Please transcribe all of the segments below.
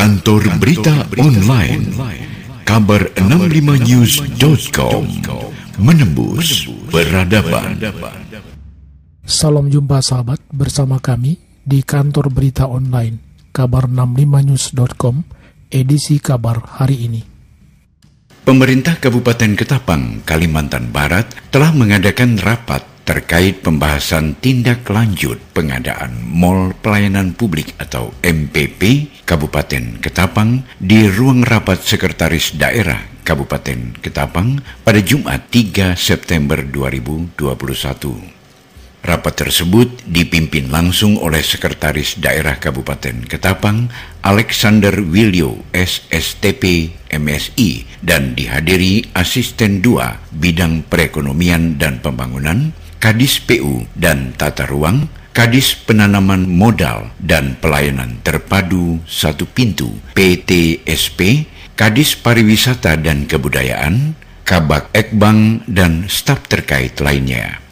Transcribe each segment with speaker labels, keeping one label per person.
Speaker 1: Kantor Berita Online. Kabar 65news.com Menembus Peradaban.
Speaker 2: Salam jumpa sahabat bersama kami di kantor berita online kabar65news.com edisi kabar hari ini.
Speaker 1: Pemerintah Kabupaten Ketapang, Kalimantan Barat telah mengadakan rapat terkait pembahasan tindak lanjut pengadaan Mall Pelayanan Publik atau MPP Kabupaten Ketapang di ruang rapat Sekretaris Daerah Kabupaten Ketapang pada Jumat 3 September 2021. Rapat tersebut dipimpin langsung oleh Sekretaris Daerah Kabupaten Ketapang, Alexander Wilio, SSTP, MSI, dan dihadiri Asisten 2 Bidang Perekonomian dan Pembangunan, Kadis PU dan Tata Ruang, Kadis Penanaman Modal dan Pelayanan Terpadu Satu Pintu, PTSP, Kadis Pariwisata dan Kebudayaan, Kabak Ekbang, dan staf terkait lainnya.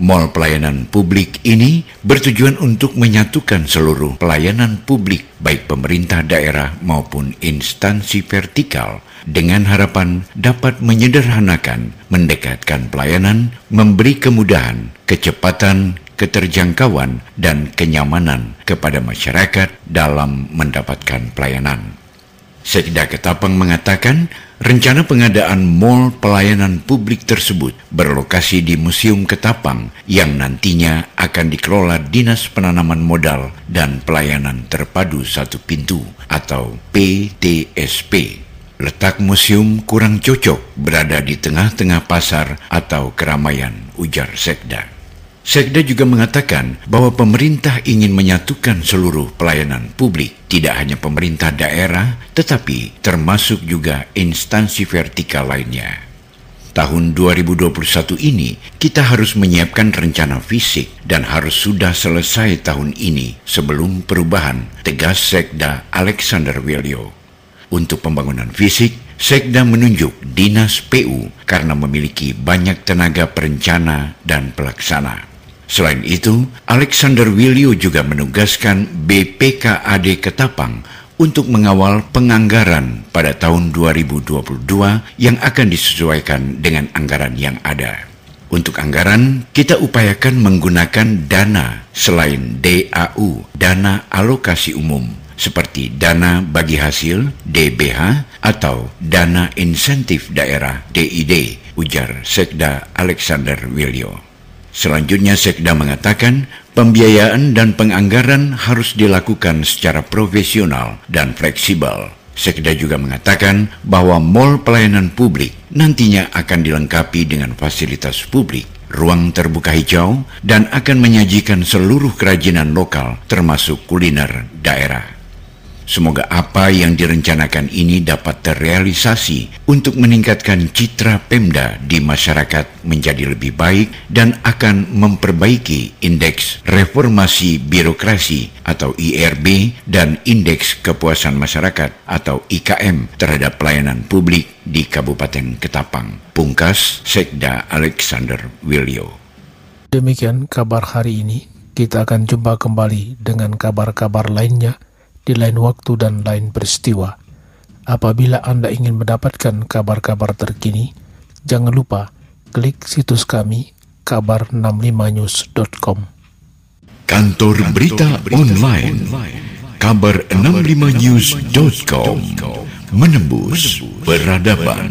Speaker 1: Mall pelayanan publik ini bertujuan untuk menyatukan seluruh pelayanan publik baik pemerintah daerah maupun instansi vertikal dengan harapan dapat menyederhanakan, mendekatkan pelayanan, memberi kemudahan, kecepatan, keterjangkauan, dan kenyamanan kepada masyarakat dalam mendapatkan pelayanan. Sekda Ketapang mengatakan rencana pengadaan mall pelayanan publik tersebut berlokasi di Museum Ketapang yang nantinya akan dikelola Dinas Penanaman Modal dan Pelayanan Terpadu Satu Pintu atau PTSP. Letak museum kurang cocok berada di tengah-tengah pasar atau keramaian, ujar Sekda. Sekda juga mengatakan bahwa pemerintah ingin menyatukan seluruh pelayanan publik, tidak hanya pemerintah daerah, tetapi termasuk juga instansi vertikal lainnya. Tahun 2021 ini, kita harus menyiapkan rencana fisik dan harus sudah selesai tahun ini sebelum perubahan, tegas Sekda Alexander Wilio. Untuk pembangunan fisik, Sekda menunjuk Dinas PU karena memiliki banyak tenaga perencana dan pelaksana. Selain itu, Alexander Wilio juga menugaskan BPKAD Ketapang untuk mengawal penganggaran pada tahun 2022 yang akan disesuaikan dengan anggaran yang ada. Untuk anggaran, kita upayakan menggunakan dana selain DAU, dana alokasi umum, seperti dana bagi hasil DBH atau dana insentif daerah DID, ujar Sekda Alexander Wilio. Selanjutnya Sekda mengatakan pembiayaan dan penganggaran harus dilakukan secara profesional dan fleksibel. Sekda juga mengatakan bahwa mall pelayanan publik nantinya akan dilengkapi dengan fasilitas publik, ruang terbuka hijau, dan akan menyajikan seluruh kerajinan lokal termasuk kuliner daerah. Semoga apa yang direncanakan ini dapat terrealisasi untuk meningkatkan citra Pemda di masyarakat menjadi lebih baik dan akan memperbaiki indeks reformasi birokrasi atau IRB dan indeks kepuasan masyarakat atau IKM terhadap pelayanan publik di Kabupaten Ketapang. Pungkas Sekda Alexander Wilio.
Speaker 2: Demikian kabar hari ini. Kita akan jumpa kembali dengan kabar-kabar lainnya di lain waktu dan lain peristiwa. Apabila Anda ingin mendapatkan kabar-kabar terkini, jangan lupa klik situs kami kabar65news.com.
Speaker 1: Kantor Berita Online kabar65news.com menembus peradaban.